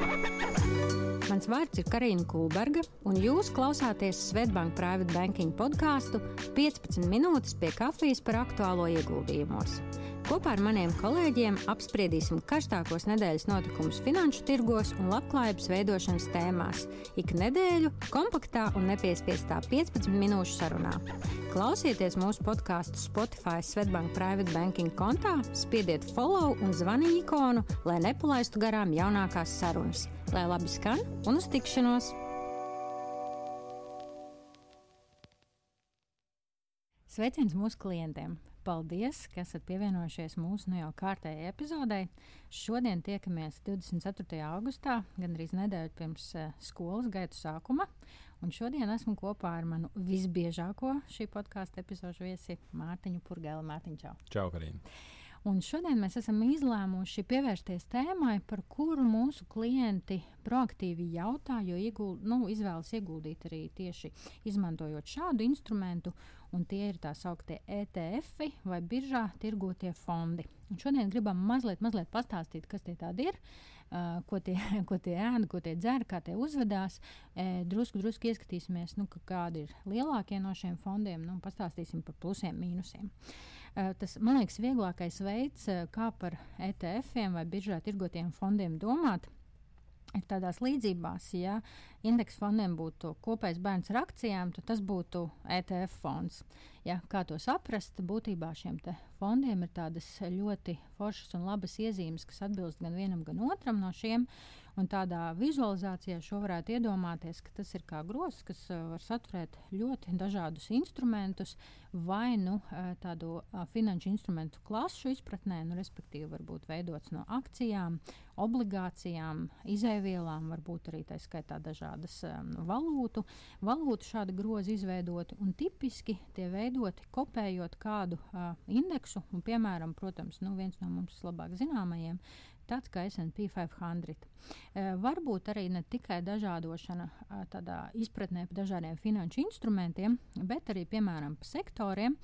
Ha ha ha! Mans vārds ir Karina Kulberga, un jūs klausāties Svetbank Private Banking podkāstu 15 minūtes pie kafijas par aktuālo ieguldījumos. Kopā ar maniem kolēģiem apspriedīsim karstākos nedēļas notikumus finanšu tirgos un labklājības veidošanas tēmās. Ik nedēļu kompaktā un nepiespiestā 15 minūšu sarunā. Klausieties mūsu podkāstu Spotify Svetbank Private Banking kontā, spiediet follow un zvani ikonu, lai nepalaistu garām jaunākās sarunas. Lai labi skan un uz tikšanos! Sveiciens mūsu klientiem! Paldies, ka esat pievienojušies mūsu nu jau kārtējai epizodei. Šodien tiekamies 24. augustā, gandrīz nedēļu pirms uh, skolas gaitu sākuma. Un šodien esmu kopā ar manu visbiežāko šī podkāstu epizodu viesi Mārtiņu Purgēlu. Mārtiņu, čau! Čau, Karina! Un šodien mēs esam izlēmuši pievērsties tēmai, par kuru mūsu klienti proaktīvi jautā, jo ieguld, nu, izvēlas ieguldīt arī tieši izmantojot šādu instrumentu un tie ir tā sauktie ETF vai biržā tirgotie fondi. Un šodien gribam mazliet, mazliet pastāstīt, kas tie ir, uh, ko, tie, ko tie ēda, ko tie dzer, kā tie uzvedās. E, drusku, drusku ieskatīsimies, nu, kādi ir lielākie no šiem fondiem, nu, pastāstīsim par plusiem, mīnusiem. Uh, tas, man liekas, vieglākais veids, kā par ETF vai biržā tirgotiem fondiem domāt, ir tādās līdzībās, ja indeksu fondiem būtu kopējs bērns ar akcijām, tad tas būtu ETF fonds. Ja, kā to saprast? Būtībā šiem fondiem ir tādas ļoti foršas un labas iezīmes, kas atbilst gan vienam, gan otram no šiem. Un tādā vizualizācijā šo varētu iedomāties, ka tas ir kā grozs, kas uh, var saturēt ļoti dažādus instrumentus, vai nu uh, tādu uh, finanšu instrumentu klašu izpratnē, nu, respektīvi, var būt veidots no akcijām, obligācijām, izēvielām, varbūt arī tā skaitā dažādas um, valūtu, valūtu šādi grozi izveidoti un tipiski tie veidoti kopējot kādu indeksu. Un, piemēram, protams, nu, viens no mums labāk zināmajiem tāds kā SP 500. E, varbūt arī ne tikai dažādošana a, tādā izpratnē par dažādiem finanšu instrumentiem, bet arī piemēram par sektoriem.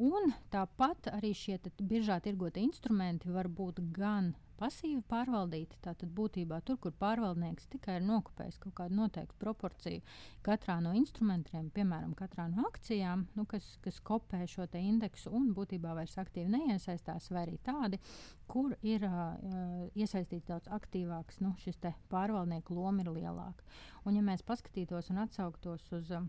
Un tāpat arī šie biržā tirgotie instrumenti var būt gan pasīvi pārvaldīti. Tātad būtībā tur, kur pārvaldnieks tikai ir nokopējis kaut kādu noteiktu proporciju katrā no instrumentiem, piemēram, katrā no akcijām, nu, kas, kas kopē šo indeksu un būtībā vairs aktīvi neiesaistās, vai arī tādi, kur ir uh, iesaistīts daudz aktīvāks, nu, šis pārvaldnieku loma ir lielāka. Un, ja mēs paskatītos un atsauktos uz uh,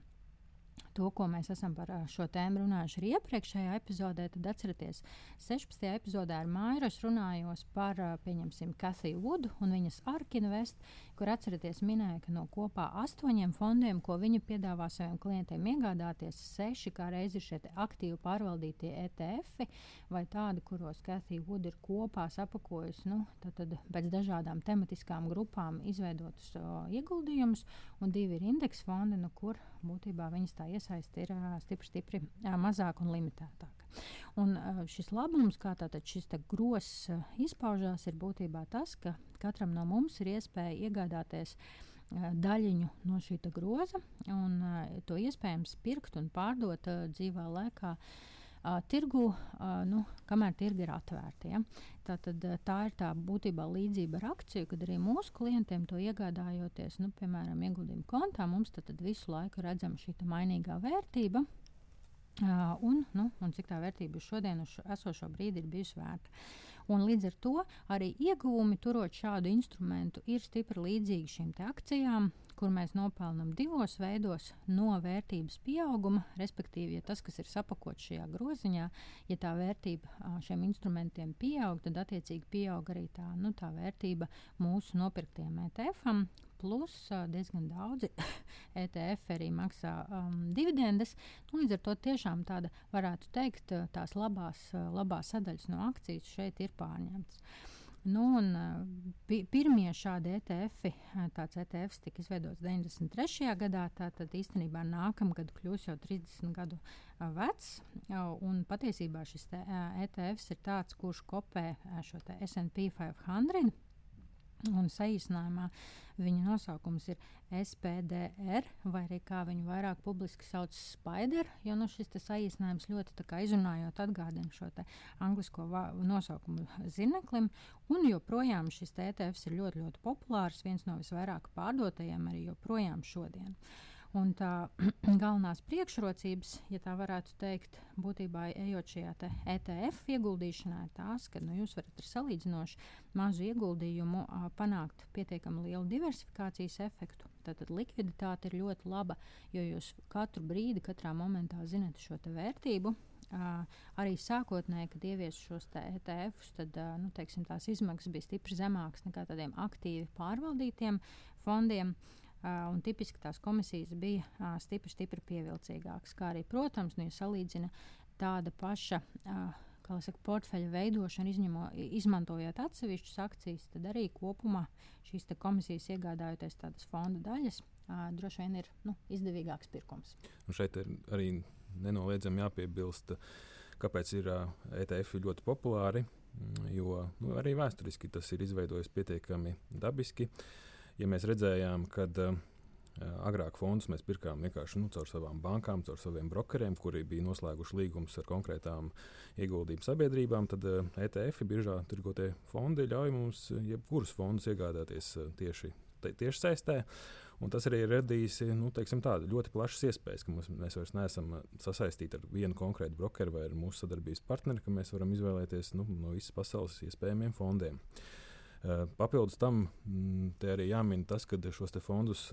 to, ko mēs esam par šo tēmu runājuši arī iepriekšējā epizodē, tad atcerieties, 16. epizodē ar Mairas runājos par, pieņemsim, Kathiju Vudu un viņas Arkinvest, kur atcerieties minēja, ka no kopā astoņiem fondiem, ko viņa piedāvā saviem klientiem iegādāties, seši kā reizi ir šie aktīvi pārvaldītie ETF vai tādi, kuros Kathija Vuda ir kopā sapakojusi, nu, tad, tad pēc dažādām tematiskām grupām izveidotus uh, ieguldījumus, un divi ir indeksu fondi, no kur būtībā viņas tā iesaiste ir stipri, stipri mazāka un limitētāka. Un šis labums, kā tātad šis gross izpaužās, ir būtībā tas, ka katram no mums ir iespēja iegādāties daļiņu no šī groza, un to iespējams pirkt un pārdot dzīvā laikā. Uh, tirgu, uh, nu, kamēr tirgi ir atvērti. Ja? Tā, tad, tā ir tā būtībā līdzība ar akciju, kad arī mūsu klientiem to iegādājoties, nu, piemēram, ieguldījumu kontā, mums tad, tad visu laiku redzama šī mainīgā vērtība. Uh, un, nu, un cik tā vērtība uz esošo brīdi, ir bijusi vērta. Un līdz ar to arī ieguvumi turot šādu instrumentu ir stipri līdzīgi šīm akcijām, kur mēs nopelnām divos veidos no vērtības pieauguma, respektīvi, ja tas, kas ir sapakots šajā groziņā, ja tā vērtība šiem instrumentiem pieaug, tad attiecīgi pieaug arī tā, nu, tā vērtība mūsu nopirktiem ETF-am plus diezgan daudzi ETF arī maksā um, dividendes. Nu, līdz ar to tiešām tāda, varētu teikt, tās labās, labās sadaļas no akcijas šeit ir pārņemtas. Nu, un, pi, pirmie šādi ETF, tāds ETFs tika izveidots 93. gadā, tātad īstenībā nākamgad kļūs jau 30 gadu vecs. Un patiesībā šis te, ETFs ir tāds, kurš kopē šo SP 500 Un saīsinājumā viņa nosaukums ir SPDR, vai arī kā viņu vairāk publiski sauc Spider, jo nu, šis saīsinājums ļoti izrunājot atgādina šo anglisko nosaukumu zineklim. Un joprojām šis ETFs ir ļoti, ļoti populārs, viens no visvairāk pārdotajiem arī joprojām šodien. Uh, Un tā galvenās priekšrocības, ja tā varētu teikt, būtībā ejot šajā ETF ieguldīšanā, ir tās, ka nu, jūs varat ar salīdzinoši mazu ieguldījumu a, panākt pietiekami lielu diversifikācijas efektu. Tātad likviditāte ir ļoti laba, jo jūs katru brīdi, katrā momentā zinat šo vērtību. Uh, arī sākotnēji, kad ieviesu šos ETFus, tad uh, nu, teiksim, tās izmaksas bija stipri zemākas nekā tādiem aktīvi pārvaldītiem fondiem. Uh, un tipiski tās komisijas bija stipri, stipri pievilcīgākas. Kā arī, protams, nu, ja salīdzina tāda paša uh, saka, portfeļa veidošanu, izņemo, izmantojot atsevišķas akcijas, tad arī kopumā šīs komisijas iegādājoties tādas fonda daļas, uh, droši vien ir nu, izdevīgāks pirkums. Un šeit ir arī nenoliedzami jāpiebilst, kāpēc ir uh, ETF ļoti populāri. Jo nu, arī vēsturiski tas ir izveidojis pietiekami dabiski. Uh, ja mēs redzējām, ka uh, agrāk fondus mēs pirkām vienkārši nu, caur savām bankām, caur saviem brokeriem, kuri bija noslēguši līgumus ar konkrētām ieguldījumu sabiedrībām, tad uh, ETF, biržā tirgotie fondi, ļauj mums jebkurus fondus iegādāties uh, tieši, tieši saistē. Un tas arī ir radījis nu, tādu, ļoti plašas iespējas, ka mums, mēs vairs neesam sasaistīti ar vienu konkrētu brokeru vai mūsu sadarbības partneri, ka mēs varam izvēlēties nu, no visas pasaules iespējamiem fondiem. Uh, Eh, papildus tam mm, arī jāmin tas, ka šos fondus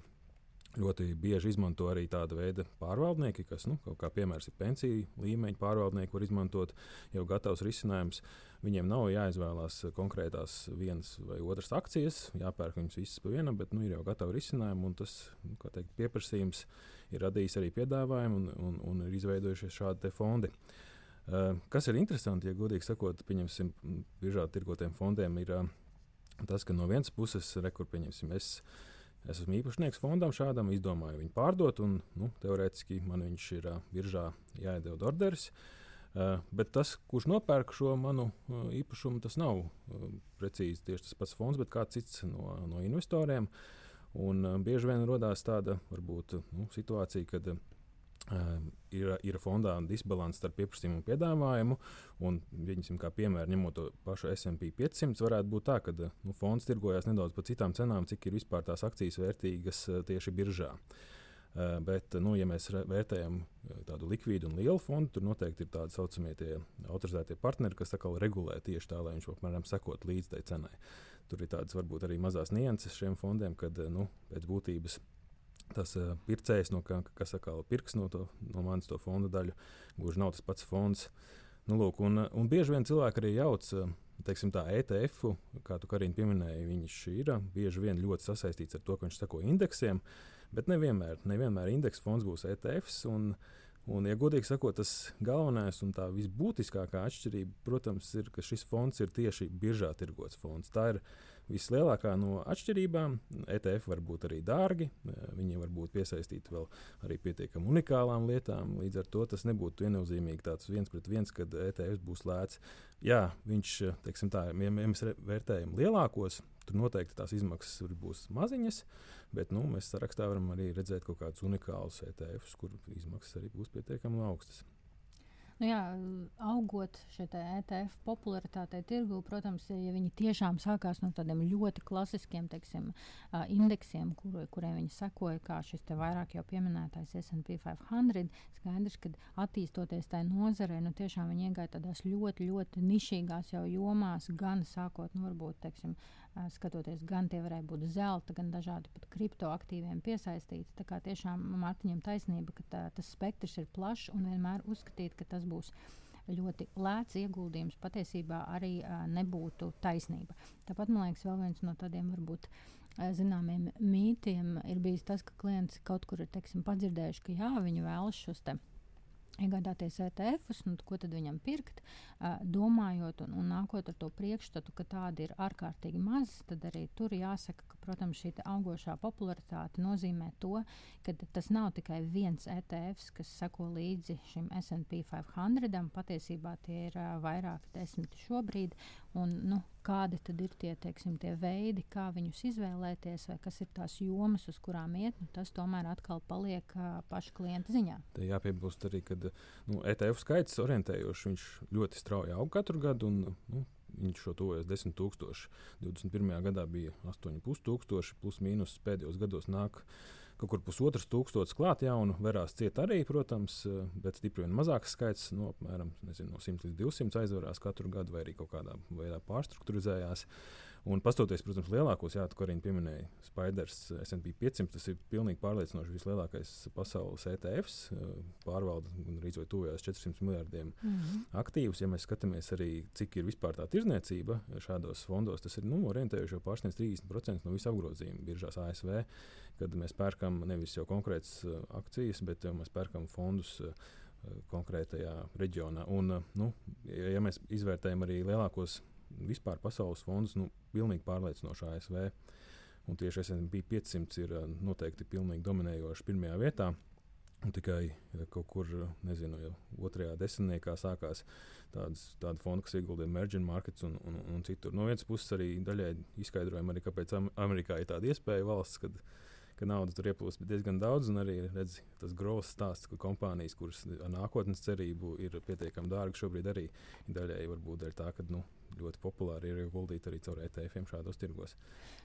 ļoti bieži izmanto arī tāda veida pārvaldnieki, kas, nu, kā piemērs, ir pensiju līmeņa pārvaldnieki, var izmantot jau gatavs risinājums. Viņiem nav jāizvēlās konkrētās vienas vai otras akcijas, jāpērk viņas visas pa vienam, bet nu, ir jau gatavi risinājumi, un tas nu, teikt, pieprasījums ir radījis arī piedāvājumu, un, un, un ir izveidojušies šādi fondi. Uh, kas ir interesanti, ja godīgi sakot, pieņemsim, biržā tirgotiem fondiem ir uh, Tas, ka no vienas puses, rekur, pieņemsim, es, es esmu īpašnieks fondam šādam, izdomāju viņu pārdot, un nu, teorētiski man viņš ir uh, viržā jāiedod orderis. Uh, bet tas, kurš nopērk šo manu uh, īpašumu, tas nav uh, precīzi tieši tas pats fonds, bet kāds cits no, no investoriem. Un, uh, bieži vien radās tāda varbūt, nu, situācija, kad Uh, ir, ir fondā disbalans starp pieprasījumu un piedāvājumu. Un, viņasim, kā piemēram, ņemot to pašu SP 500, varētu būt tā, ka nu, fonds tirgojas nedaudz par citām cenām, cik ir vispār tās akcijas vērtīgas uh, tieši biržā. Uh, bet, nu, ja mēs vērtējam tādu likvīdu un lielu fondu, tad noteikti ir tādi saucamie autorizētie partneri, kas regulē tieši tā, lai viņš apmēram sekot līdz tai cenai. Tur ir tādas varbūt arī mazas nianses šiem fondiem, kad nu, pēc būtības tas uh, pircējs, no kā, kas atkal pirks no, to, no manas to fonda daļu, gluži nav tas pats fonds. Nu, lūk, un, un bieži vien cilvēki arī jauc teiksim, tā, ETF, kā tu arī pieminēji, viņš ir bieži vien ļoti sasaistīts ar to, ka viņš seko indeksiem, bet nevienmēr, nevienmēr indeksa fonds būs ETFs. Un, Un, ja godīgi sakot, tas galvenais un tā visbūtiskākā atšķirība, protams, ir, ka šis fonds ir tieši biržā tirgots fonds. Tā ir vislielākā no atšķirībām. ETF var būt arī dārgi, viņi var būt piesaistīti vēl arī pietiekami unikālām lietām. Līdz ar to tas nebūtu viennozīmīgi tāds viens pret viens, kad ETF būs lēts. Jā, viņš, teiksim tā, ja mēs vērtējam lielākos, tur noteikti tās izmaksas būs maziņas, bet nu, mēs sarakstā varam arī redzēt kaut kādus unikālus ETFs, kur izmaksas arī būs pietiekami augstas. Nu jā, augot šai ETF popularitātei tirgu, protams, ja viņi tiešām sākās no tādiem ļoti klasiskiem teiksim, indeksiem, kur, kuriem viņi sekoja, kā šis vairāk jau pieminētais SP 500, skaidrs, ka attīstoties tajā nozarē, nu tiešām viņi iegāja tādās ļoti, ļoti nišīgās jau jomās, gan sākot, nu varbūt, teiksim, skatoties, gan tie varēja būt zelta, gan dažādi pat kriptoaktīviem piesaistīti. Tā kā tiešām Mārtiņam taisnība, ka tā, tas spektrs ir plašs un vienmēr uzskatīt, ka tas būs ļoti lēts ieguldījums, patiesībā arī uh, nebūtu taisnība. Tāpat man liekas, vēl viens no tādiem varbūt uh, zināmiem mītiem ir bijis tas, ka klients kaut kur ir teiksim, padzirdējuši, ka jā, viņi vēlas šos te iegādāties ETF-us, nu, ko tad viņam pirkt, domājot un, un nākot ar to priekšstatu, ka tādi ir ārkārtīgi maz, tad arī tur jāsaka, ka, protams, šī augošā popularitāte nozīmē to, ka tas nav tikai viens ETFs, kas seko līdzi šim SP 500, patiesībā tie ir vairāki desmiti šobrīd, Un, nu, kādi tad ir tie, teiksim, tie veidi, kā viņus izvēlēties, vai kas ir tās jomas, uz kurām iet, nu, tas tomēr atkal paliek uh, paša klienta ziņā. Te jāpiebilst arī, ka nu, ETF skaits orientējošs, viņš ļoti strauji aug katru gadu. Un, nu, Viņš šo tuvojas 10 tūkstoši. 21. gadā bija 8,5 tūkstoši, plus mīnus pēdējos gados nāk uh, kaut kur pusotras tūkstošas klāt jaunu, verās ciet arī, protams, bet stipri vien mazāks skaits, no, apmēram nezinu, no 100 līdz 200 aizvarās katru gadu, vai arī kaut kādā veidā pārstruktūrizējās. Uh, Un pastoties, protams, lielākos, jā, ko viņi pieminēja, Spiders, SP 500, tas ir pilnīgi pārliecinoši vislielākais pasaules ETFs, eh, pārvalda un rīzot tuvojās 400 miljardiem mm -hmm. aktīvus. Ja mēs skatāmies arī, cik ir vispār tā tirzniecība šādos fondos, tas ir nu, orientējuši jau pārsniedz 30% no visa apgrozījuma biržās ASV, kad mēs pērkam nevis jau konkrētas uh, akcijas, bet jau mēs pērkam fondus. Konkrētajā reģionā. Un, nu, ja mēs izvērtējam arī lielākos vispār pasaules fondus nu, pilnīgi pārliecinoši ASV. Un tieši SP 500 ir noteikti pilnīgi dominējoši pirmajā vietā. Un tikai kaut kur, nezinu, jau otrajā desmitniekā sākās tādas, tāda fonda, kas ieguldīja emerging markets un, un, un citur. No vienas puses, arī daļai izskaidrojam, arī, kāpēc Amerikā ir tāda iespēja valsts, kad, ka nauda tur ieplūst diezgan daudz, un arī redz, tas grozs stāsts, ka kompānijas, kuras ar nākotnes cerību ir pietiekami dārgas, šobrīd arī daļai varbūt dēļ tā, ka nu, ļoti populāri ir ieguldīt arī caur ETF-iem šādos tirgos.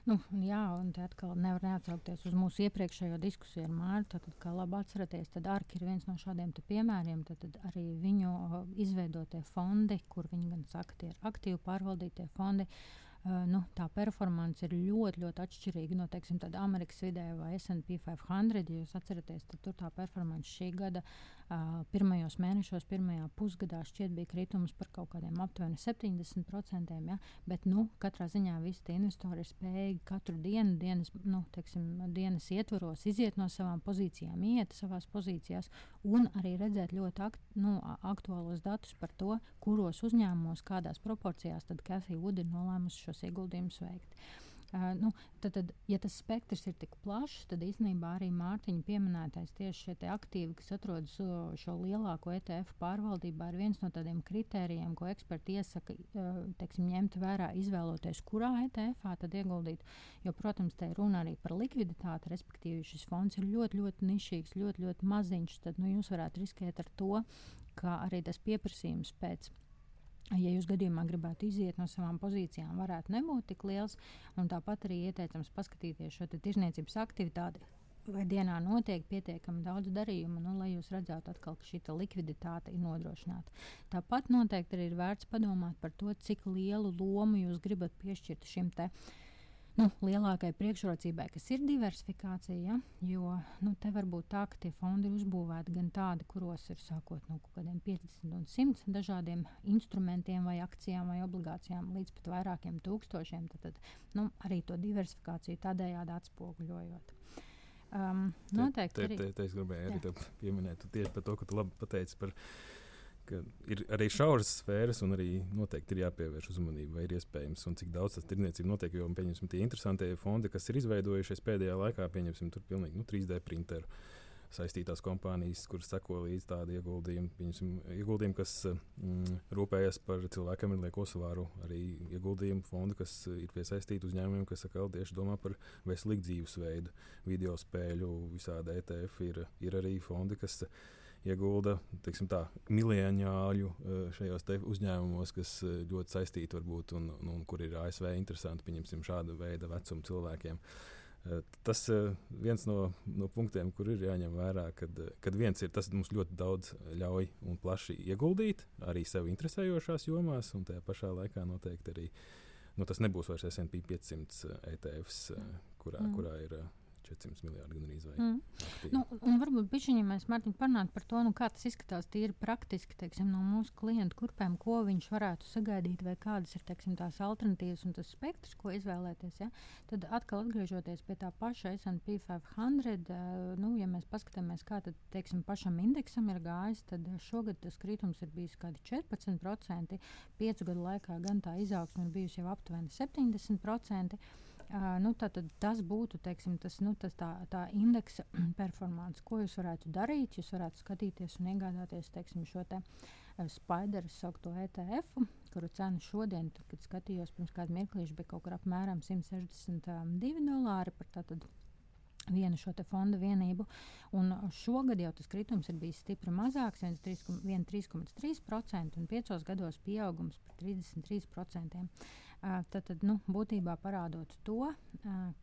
Nu, jā, un te atkal nevar neatsaukties uz mūsu iepriekšējo diskusiju ar Mārtu. Tad, kā labi atceraties, tad ARK ir viens no šādiem piemēriem. Tad, tad arī viņu izveidotie fondi, kur viņi gan saka, tie ir aktīvi pārvaldītie fondi. Uh, nu, tā performance ir ļoti, ļoti atšķirīga no teiksim, Amerikas vidēja vai SP 500. Ja jūs atceraties, tad tur tā performance šī gada uh, pirmajos mēnešos, pirmajā pusgadā šķiet bija kritums par kaut kādiem aptuveni 70%. Ja? Bet nu, katrā ziņā visi tie investori ir spējīgi katru dienu, dienas, nu, teiksim, dienas ietvaros iziet no savām pozīcijām, iet savās pozīcijās un arī redzēt ļoti akt, nu, aktuālos datus par to, kuros uzņēmumos, kādās proporcijās tad Cathy Wood ir nolēmusi šos ieguldījumus veikt. Uh, nu, tad, tad, ja tas spektrs ir tik plašs, tad īstenībā arī Mārtiņa pieminētais tieši šie aktīvi, kas atrodas uh, šo lielāko ETF pārvaldībā, ir viens no tādiem kritērijiem, ko eksperti iesaka uh, teiksim, ņemt vērā, izvēloties, kurā ETF tad ieguldīt. Jo, protams, te ir runa arī par likviditāti, respektīvi šis fonds ir ļoti, ļoti nišīgs, ļoti, ļoti maziņš. Tad nu, jūs varētu riskēt ar to, ka arī tas pieprasījums pēc Ja jūs gadījumā gribētu iziet no savām pozīcijām, varētu nebūt tik liels. Tāpat arī ieteicams paskatīties šo tirzniecības aktivitāti. Vai dienā notiek pietiekami daudz darījumu, nu, lai jūs redzētu, atkal, ka šī likviditāte ir nodrošināta. Tāpat noteikti arī ir vērts padomāt par to, cik lielu lomu jūs gribat piešķirt šim te uh, nu, lielākai priekšrocībai, kas ir diversifikācija. Ja? Jo nu, te var būt tā, ka tie fondi ir uzbūvēti gan tādi, kuros ir sākot no kaut kādiem 50 un 100 dažādiem instrumentiem, vai akcijām, vai obligācijām, līdz pat vairākiem tūkstošiem. Tad, tad nu, arī to diversifikāciju tādējādi atspoguļojot. Um, noteikti. Te, te, te, te es gribēju arī pieminēt tieši par to, ka tu labi pateici par ka ir arī šauras sfēras, un arī noteikti ir jāpievērš uzmanība, vai ir iespējams, un cik daudz tas tirdzniecība notiek. Jo, pieņemsim, tie interesantie fondi, kas ir izveidojušies pēdējā laikā, pieņemsim, tur pilnīgi nu, 3D printeru saistītās kompānijas, kuras seko līdz tādiem ieguldījumiem, pieņemsim, ieguldījumi, kas mm, rūpējas par cilvēkiem ar lieko svāru, arī ieguldījumu fondi, kas ir piesaistīti uzņēmumiem, kas atkal tieši domā par veselīgu dzīvesveidu, video spēļu, visādi ETF ir, ir arī fondi, kas iegulda tā, miljonāļu eh, šajos uzņēmumos, kas eh, ļoti saistīti varbūt un, un, un kur ir ASV interesanti, pieņemsim, šāda veida vecuma cilvēkiem. Eh, tas viens no, no punktiem, kur ir jāņem vērā, kad, kad viens ir tas, mums ļoti daudz ļauj un plaši ieguldīt arī sev interesējošās jomās, un tajā pašā laikā noteikti arī nu, tas nebūs vairs SP 500 ETFs, kurā, mm. kurā ir 400 miljardi gan arī. Mm. Nu, un varbūt bišķiņi mēs Mārtiņ parunāt par to, nu, kā tas izskatās tīri praktiski, teiksim, no mūsu klientu kurpēm, ko viņš varētu sagaidīt, vai kādas ir, teiksim, tās alternatīvas un tas spektrs, ko izvēlēties. Ja? Tad atkal atgriežoties pie tā paša S&P 500, uh, nu, ja mēs paskatāmies, kā tad, teiksim, pašam indeksam ir gājis, tad šogad tas kritums ir bijis kādi 14%, piecu gadu laikā gan tā izaugsme ir bijusi jau aptuveni 70%. Uh, nu, tad, tas būtu teiksim, tas, nu, tas tā, tā indeksa performance, ko jūs varētu darīt. Jūs varētu skatīties un iegādāties teiksim, šo te, uh, spideru saukto ETF, līdzsvaru cena šodien, tad, kad skatījos pirms kāda mirklīša, bija kaut kur apmēram 162 dolāri par tātad vienu šo fonda vienību. Un šogad jau tas kritums ir bijis stipri mazāks, 3,3% un piecos gados pieaugums par 33%. Tad, tad nu, būtībā parādot to,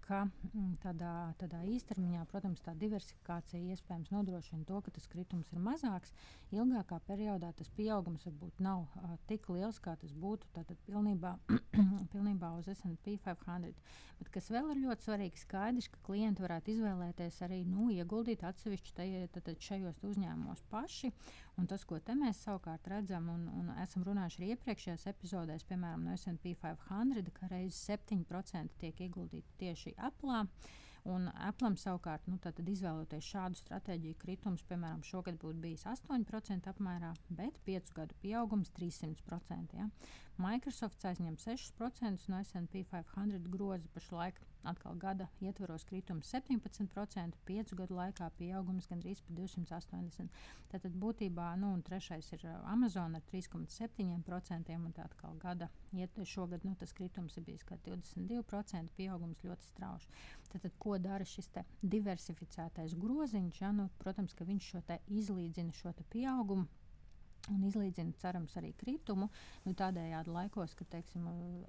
ka mm, tādā, tādā īstermiņā, protams, tā diversifikācija iespējams nodrošina to, ka tas kritums ir mazāks. Ilgākā periodā tas pieaugums varbūt nav uh, tik liels, kā tas būtu tātad pilnībā, pilnībā uz SP 500. Bet kas vēl ir ļoti svarīgi, skaidrs, ka klienti varētu izvēlēties arī nu, ieguldīt atsevišķi tajā, tātad šajos uzņēmumos paši. Un tas, ko mēs savukārt redzam, un, un esam runājuši arī iepriekšējās epizodēs, piemēram, no SP 500, ka reizes 7% tiek ieguldīti tieši Apple. Un Apple savukārt, nu, izvēloties šādu stratēģiju, kritums, piemēram, šogad būtu bijis 8% apmērā, bet 5 gadu pieaugums 300%. Ja? Microsoft aizņem 6% no SP 500 groza pašlaik. Atkal gada ietvaros kritums 17%, 5 gadu laikā pieaugums gandrīz par 280. Tātad būtībā, nu, trešais ir uh, Amazon ar 3,7%, un tā atkal gada, iet, šogad nu, tas kritums ir bijis 22%, pieaugums ļoti strauši. Tātad, ko dara šis diversificētais groziņš? Ja? Nu, protams, ka viņš šo izlīdzina šo pieaugumu un izlīdzina, cerams, arī kritumu. Nu, tādējādi laikos, kad teiksim,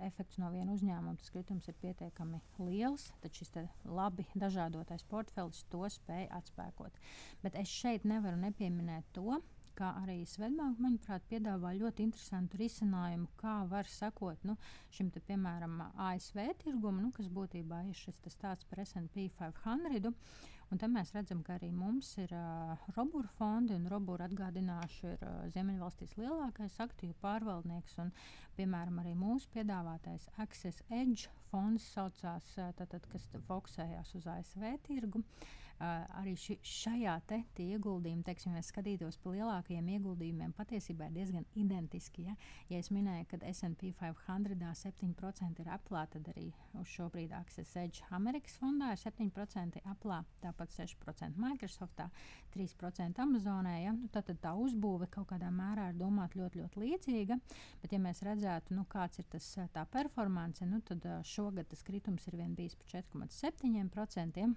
efekts no viena uzņēmuma, tas kritums ir pietiekami liels, tad šis labi dažādotais portfelis to spēj atspēkot. Bet es šeit nevaru nepieminēt to, kā arī Svetbānka, manuprāt, piedāvā ļoti interesantu risinājumu, kā var sekot nu, šim, te, piemēram, ASV tirgumam, nu, kas būtībā ir šis stāsts par SP 500. Un te mēs redzam, ka arī mums ir uh, robūru fondi, un robūru atgādināšu ir uh, Ziemeļvalstīs lielākais aktīvu pārvaldnieks. Un, piemēram, arī mūsu piedāvātais Access Edge fonds saucās, uh, tātad, kas fokusējās uz ASV tirgu. Uh, arī ši, šajā te ieguldījumā, teiksim, ja skatītos pa lielākajiem ieguldījumiem, patiesībā ir diezgan identiski. Ja, ja es minēju, ka SP 500 7% ir Apple, tad arī uz šo brīdi Access Edge Amerikas fondā ir 7% Apple, tāpat 6% Microsoftā, 3% Amazonē. Ja, nu, tad, tad tā uzbūve kaut kādā mērā ir domāta ļoti, ļoti līdzīga. Bet, ja mēs redzētu, nu, kāds ir tas tā performance, nu, tad šogad tas kritums ir vien bijis par 4,7%.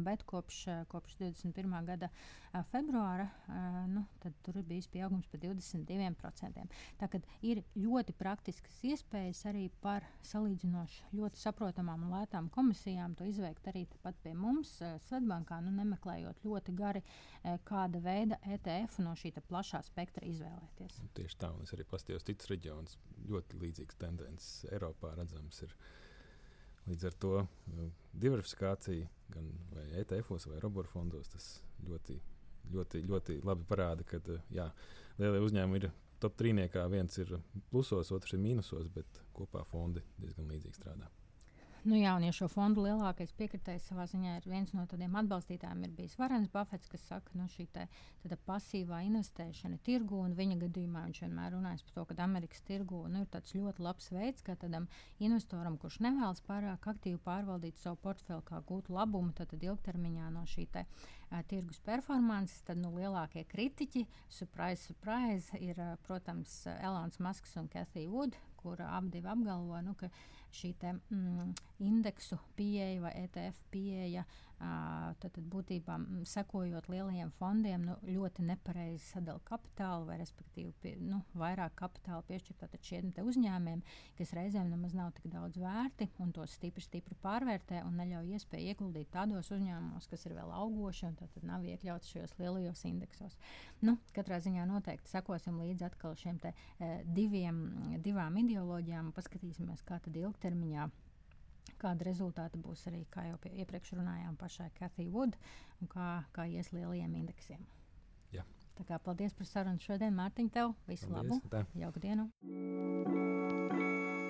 Bet kopš, kopš 21. gada februāra nu, tur ir bijis pieaugums par 22%. Tā kā ir ļoti praktiskas iespējas arī par salīdzinoši ļoti saprotamām un lētām komisijām to izveikt arī pat pie mums, Svetbankā, nu, nemeklējot ļoti gari, kāda veida ETF no šī plašā spektra izvēlēties. Tieši tā, un es arī paskatījos citus reģionus. Ļoti līdzīgas tendences Eiropā redzams. Ir Līdz ar to diversifikācija gan ETF-os vai robotu fondos tas ļoti, ļoti, ļoti labi parāda, ka uh, jā, lielie uzņēmumi ir top trīniekā. Viens ir plusos, otrs ir mīnusos, bet kopā fondi diezgan līdzīgi strādā. Nu, jā, un ja šo fondu lielākais piekritējs savā ziņā ir viens no tādiem atbalstītājiem, ir bijis Varens Buffets, kas saka, ka nu, šī te, pasīvā investēšana tirgu, un viņa gadījumā viņš vienmēr runājas par to, ka Amerikas tirgu nu, ir tāds ļoti labs veids, kā tādam investoram, kurš nevēlas pārāk aktīvi pārvaldīt savu portfeli, kā gūt labumu tad, tad ilgtermiņā no šī te, uh, tirgus performances, tad nu, lielākie kritiķi, surprise, surprise, ir, uh, protams, Elons Masks un Cathy Wood, kur abi apgalvo, nu, ka šī te, mm, indeksu pieeja vai ETF pieeja tad, tad būtībā sekojot lielajiem fondiem, nu, ļoti nepareizi sadala kapitālu, vai respektīvi pie, nu, vairāk kapitāla piešķirt šiem uzņēmumiem, kas reizēm nemaz nav tik daudz vērti un tos stipri, stipri pārvērtē un neļauj iespēju ieguldīt tādos uzņēmumos, kas ir vēl augoši un tad, tad nav iekļauts šajos lielajos indeksos. Nu, katrā ziņā noteikti sekosim līdzi atkal šiem te, diviem, divām ideoloģijām un paskatīsimies, kā tad ilgtermiņā kāda rezultāta būs arī, kā jau iepriekš runājām, pašai Cathy Wood un kā, kā ies lielajiem indeksiem. Jā. Tā kā paldies par sarunu šodien, Mārtiņ, tev visu paldies, labu, jauku dienu!